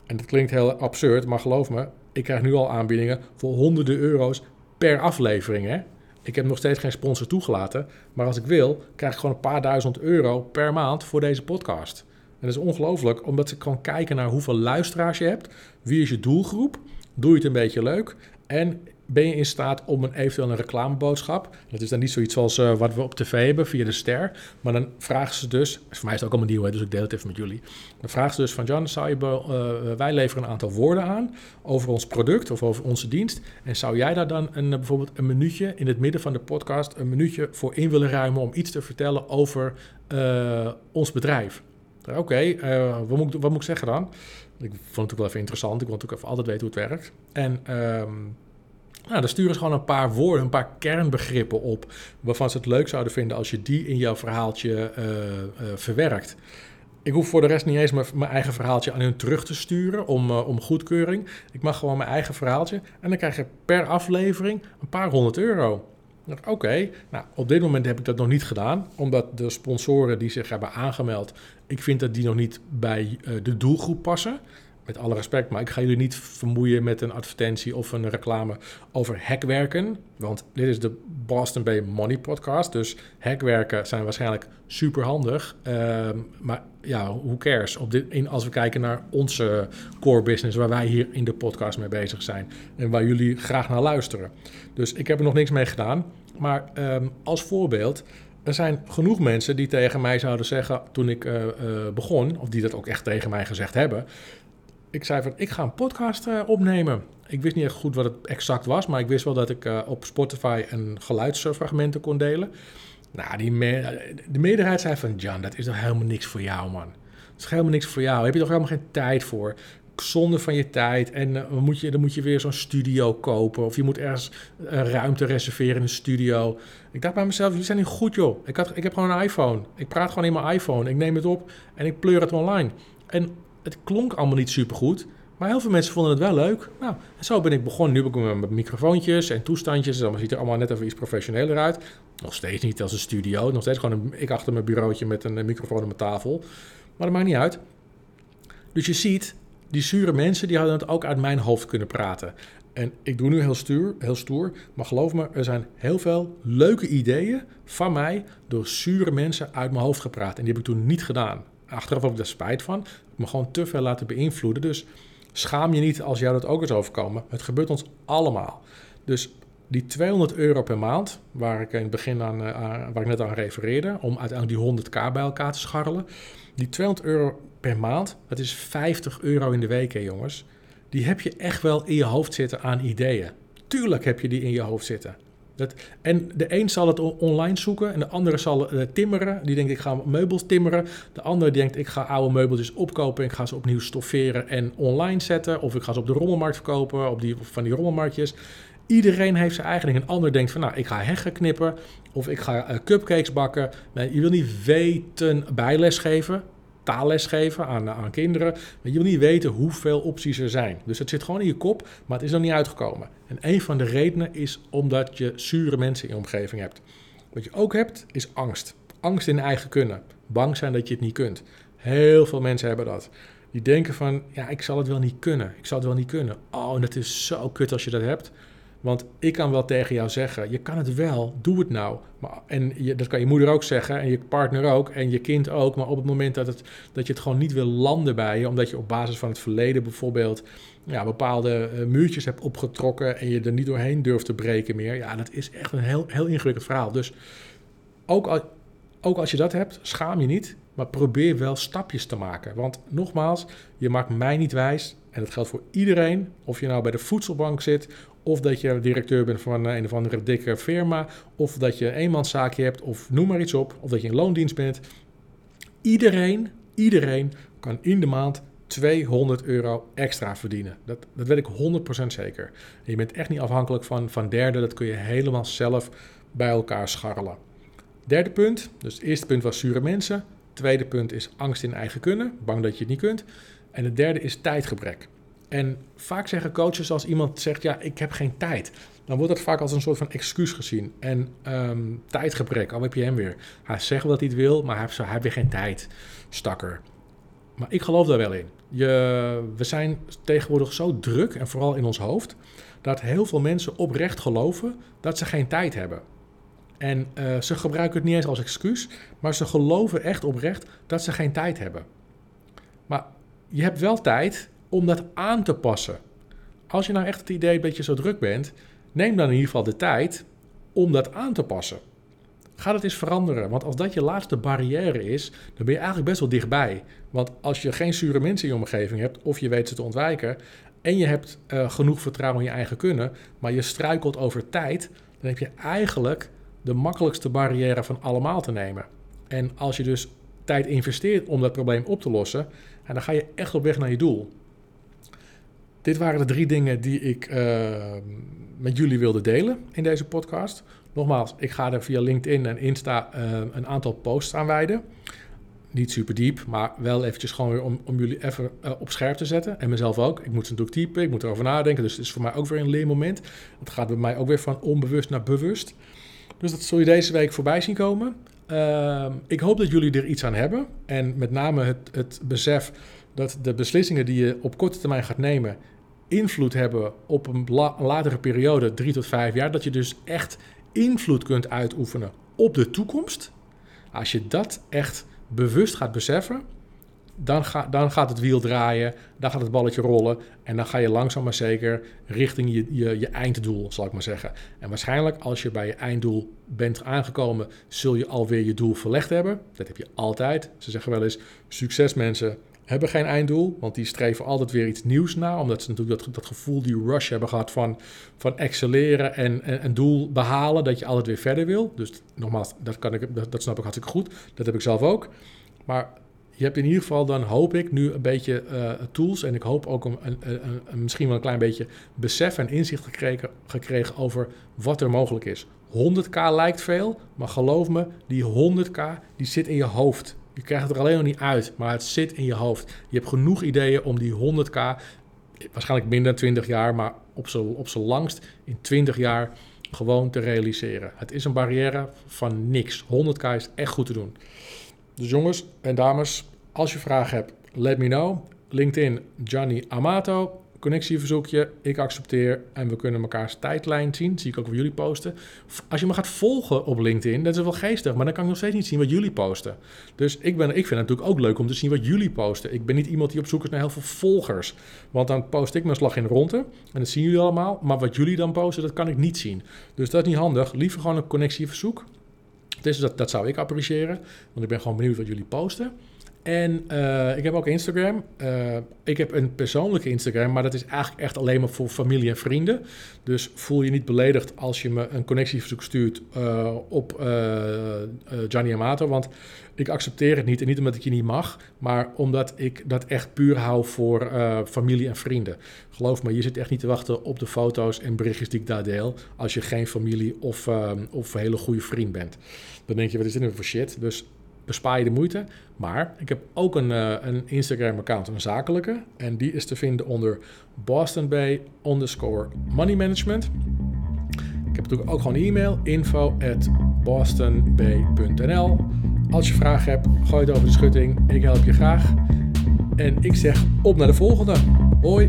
En dat klinkt heel absurd, maar geloof me, ik krijg nu al aanbiedingen voor honderden euro's per aflevering. Hè? Ik heb nog steeds geen sponsor toegelaten. Maar als ik wil, krijg ik gewoon een paar duizend euro per maand voor deze podcast. En dat is ongelooflijk, omdat ze gewoon kijken naar hoeveel luisteraars je hebt. Wie is je doelgroep? Doe je het een beetje leuk? En ben je in staat om een eventueel een reclameboodschap. Dat is dan niet zoiets zoals uh, wat we op tv hebben via de ster. Maar dan vragen ze dus. Voor mij is het ook allemaal nieuw, dus ik deel het even met jullie. Dan vragen ze dus van Jan, zou je, uh, wij leveren een aantal woorden aan over ons product of over onze dienst. En zou jij daar dan een, bijvoorbeeld een minuutje in het midden van de podcast, een minuutje voor in willen ruimen om iets te vertellen over ons bedrijf? Oké, wat, moet, wat moet ik zeggen dan? Ik vond het ook wel even interessant. Ik wil natuurlijk even altijd weten hoe het werkt. En. Um, Nou, dan sturen ze gewoon een paar woorden, een paar kernbegrippen op. waarvan ze het leuk zouden vinden als je die in jouw verhaaltje uh, verwerkt. Ik hoef voor de rest niet eens mijn, eigen verhaaltje aan hun terug te sturen om, om goedkeuring. Ik mag gewoon mijn eigen verhaaltje. En dan krijg je per aflevering een paar honderd euro. Oké, nou op dit moment heb ik dat nog niet gedaan, omdat de sponsoren die zich hebben aangemeld, ik vind dat die nog niet bij de doelgroep passen met alle respect, maar ik ga jullie niet vermoeien met een advertentie of een reclame over hackwerken. Want dit is de Boston Bay Money Podcast. Dus hackwerken zijn waarschijnlijk super handig. Ehm, maar ja, who cares? Op dit, in, als we kijken naar onze core business, waar wij hier in de podcast mee bezig zijn. En waar jullie graag naar luisteren. Dus ik heb er nog niks mee gedaan. Maar ehm, als voorbeeld. Er zijn genoeg mensen die tegen mij zouden zeggen toen ik uh, uh, begon, of die dat ook echt tegen mij gezegd hebben ik zei van, ik ga een podcast uh, opnemen. Ik wist niet echt goed wat het exact was, maar ik wist wel dat ik uh, op Spotify een geluidsfragmenten kon delen. Nou, die de meerderheid zei van, Jan, dat is toch helemaal niks voor jou, man. Dat is helemaal niks voor jou. Heb je toch helemaal geen tijd voor. Zonde van je tijd. En uh, moet je, dan moet je weer zo'n studio kopen. Of je moet ergens ruimte reserveren in een studio. Ik dacht bij mezelf, jullie zijn niet goed, joh. Ik, had, ik heb gewoon een iPhone. Ik praat gewoon in mijn iPhone. Ik neem het op en ik pleur het online. En het klonk allemaal niet super goed. Maar heel veel mensen vonden het wel leuk. Nou, en zo ben ik begonnen. Nu ben ik met microfoontjes en toestandjes. Dan ziet er allemaal net even iets professioneler uit. Nog steeds niet als een studio. Nog steeds gewoon ik achter mijn bureautje met een microfoon op mijn tafel. Maar dat maakt niet uit. Dus je ziet, die zure mensen die hadden het ook uit mijn hoofd kunnen praten. En ik doe nu heel, stuur, heel stoer, maar geloof me, er zijn heel veel leuke ideeën van mij door zure mensen uit mijn hoofd gepraat. En die heb ik toen niet gedaan achteraf heb ik daar spijt van. Me gewoon te veel laten beïnvloeden. Dus schaam je niet als jou dat ook eens overkomen. Het gebeurt ons allemaal. Dus die 200 euro per maand, waar ik in het begin aan, uh, waar ik net aan refereerde, om uiteindelijk die 100k bij elkaar te scharrelen. Die 200 euro per maand, dat is 50 euro in de week, hè, jongens. Die heb je echt wel in je hoofd zitten aan ideeën. Tuurlijk heb je die in je hoofd zitten. Dat, en de een zal het online zoeken en de andere zal uh, timmeren. Die denkt ik ga meubels timmeren. De andere denkt ik ga oude meubeltjes opkopen en ik ga ze opnieuw stofferen en online zetten. Of ik ga ze op de rommelmarkt verkopen, op die, van die rommelmarktjes. Iedereen heeft zijn eigen ding. Een ander denkt van nou ik ga heggen knippen of ik ga uh, cupcakes bakken. Nee, je wil niet weten bijles geven taalles geven aan, aan kinderen. Maar je wil niet weten hoeveel opties er zijn. Dus het zit gewoon in je kop, maar het is nog niet uitgekomen. En een van de redenen is omdat je zure mensen in je omgeving hebt. Wat je ook hebt, is angst. Angst in eigen kunnen. Bang zijn dat je het niet kunt. Heel veel mensen hebben dat. Die denken van, ja, ik zal het wel niet kunnen. Ik zal het wel niet kunnen. Oh, en dat is zo kut als je dat hebt. Want ik kan wel tegen jou zeggen, je kan het wel, doe het nou. Maar, en je, dat kan je moeder ook zeggen en je partner ook en je kind ook. Maar op het moment dat, het, dat je het gewoon niet wil landen bij je, omdat je op basis van het verleden bijvoorbeeld ja, bepaalde uh, muurtjes hebt opgetrokken en je er niet doorheen durft te breken meer. Ja, dat is echt een heel, heel ingewikkeld verhaal. Dus ook, ook als je dat hebt, schaam je niet, maar probeer wel stapjes te maken. Want nogmaals, je maakt mij niet wijs. En dat geldt voor iedereen. Of je nou bij de voedselbank zit of dat je directeur bent van een of andere dikke firma. Of dat je een eenmanszaakje hebt. Of noem maar iets op. Of dat je in loondienst bent. Iedereen, iedereen kan in de maand 200 euro extra verdienen. Dat, dat weet ik 100% zeker. Je bent echt niet afhankelijk van, van derden. Dat kun je helemaal zelf bij elkaar scharrelen. Derde punt. Dus het eerste punt was zure mensen. Tweede punt is angst in eigen kunnen. Bang dat je het niet kunt. En het derde is tijdgebrek. En vaak zeggen coaches als iemand zegt, ja, ik heb geen tijd. Dan wordt dat vaak als een soort van excuus gezien. En um, tijdgebrek, al heb je hem weer. Hij zegt wel dat hij het wil, maar hij heeft, hij heeft weer geen tijd. Stakker. Maar ik geloof daar wel in. Je, we zijn tegenwoordig zo druk, en vooral in ons hoofd, dat heel veel mensen oprecht geloven dat ze geen tijd hebben. En uh, ze gebruiken het niet eens als excuus, maar ze geloven echt oprecht dat ze geen tijd hebben. Maar je hebt wel tijd om dat aan te passen. Als je nou echt het idee dat je zo druk bent, neem dan in ieder geval de tijd om dat aan te passen. Ga dat eens veranderen, want als dat je laatste barrière is, dan ben je eigenlijk best wel dichtbij. Want als je geen zure mensen in je omgeving hebt, of je weet ze te ontwijken, en je hebt uh, genoeg vertrouwen in je eigen kunnen, maar je struikelt over tijd, dan heb je eigenlijk de makkelijkste barrière van allemaal te nemen. En als je dus tijd investeert om dat probleem op te lossen, dan ga je echt op weg naar je doel. dit waren de drie dingen die ik uh, met jullie wilde delen in deze podcast. Nogmaals, ik ga er via LinkedIn en Insta uh, een aantal posts aan wijden. Niet super diep, maar wel eventjes gewoon weer om, om jullie even uh, op scherp te zetten. En mezelf ook. Ik moet ze natuurlijk typen, ik moet erover nadenken. Dus het is voor mij ook weer een leermoment. Het gaat bij mij ook weer van onbewust naar bewust. Dus dat zul je deze week voorbij zien komen. Uh, ik hoop dat jullie er iets aan hebben. En met name het, het besef dat de beslissingen die je op korte termijn gaat nemen invloed hebben op een la latere periode, drie tot vijf jaar. Dat je dus echt invloed kunt uitoefenen op de toekomst. Als je dat echt bewust gaat beseffen, dan, ga, dan gaat het wiel draaien, dan gaat het balletje rollen en dan ga je langzaam maar zeker richting je, je, je einddoel, zal ik maar zeggen. En waarschijnlijk als je bij je einddoel bent aangekomen, zul je alweer je doel verlegd hebben. Dat heb je altijd. Ze zeggen wel eens, succesmensen hebben geen einddoel, want die streven altijd weer iets nieuws na, omdat ze natuurlijk dat, dat gevoel, die rush hebben gehad van, van excelleren en, en een doel behalen, dat je altijd weer verder wil. Dus nogmaals, dat, kan ik, dat, dat snap ik hartstikke goed, dat heb ik zelf ook. Maar je hebt in ieder geval dan, hoop ik, nu een beetje uh, tools en ik hoop ook een, een, een, misschien wel een klein beetje besef en inzicht gekregen, gekregen over wat er mogelijk is. 100k lijkt veel, maar geloof me, die 100k die zit in je hoofd. Je krijgt het er alleen nog niet uit, maar het zit in je hoofd. Je hebt genoeg ideeën om die 100k, waarschijnlijk minder dan 20 jaar, maar op z'n langst in 20 jaar gewoon te realiseren. Het is een barrière van niks. 100k is echt goed te doen. Dus jongens en dames, als je vragen hebt, let me know. LinkedIn Gianni Amato connectieverzoekje, ik accepteer en we kunnen mekaars tijdlijn zien. Zie ik ook wat jullie posten. Als je me gaat volgen op LinkedIn, dat is wel geestig, maar dan kan ik nog steeds niet zien wat jullie posten. Dus ik, ben, ik vind het natuurlijk ook leuk om te zien wat jullie posten. Ik ben niet iemand die op zoek is naar heel veel volgers, want dan post ik mijn slag in de ronde en dat zien jullie allemaal. Maar wat jullie dan posten, dat kan ik niet zien. Dus dat is niet handig. Liever gewoon een connectieverzoek. Dus dat, dat zou ik appreciëren, want ik ben gewoon benieuwd wat jullie posten. En uh, ik heb ook Instagram. Uh, ik heb een persoonlijke Instagram, maar dat is eigenlijk echt alleen maar voor familie en vrienden. Dus voel je niet beledigd als je me een connectieverzoek stuurt uh, op Gianni Amato. Want ik accepteer het niet. En niet omdat ik je niet mag, maar omdat ik dat echt puur hou voor familie en vrienden. Geloof me, je zit echt niet te wachten op de foto's en berichtjes die ik daar deel. Als je geen familie of, of een hele goede vriend bent. Dan denk je, wat is dit nu voor shit? Dus bespaar je de moeite. Maar ik heb ook een, uh, een Instagram-account, een zakelijke. En die is te vinden onder Boston Bay underscore money management. Ik heb natuurlijk ook gewoon een e-mail, info at. Als je vragen hebt, gooi het over de schutting. Ik help je graag. En ik zeg op naar de volgende. Hoi!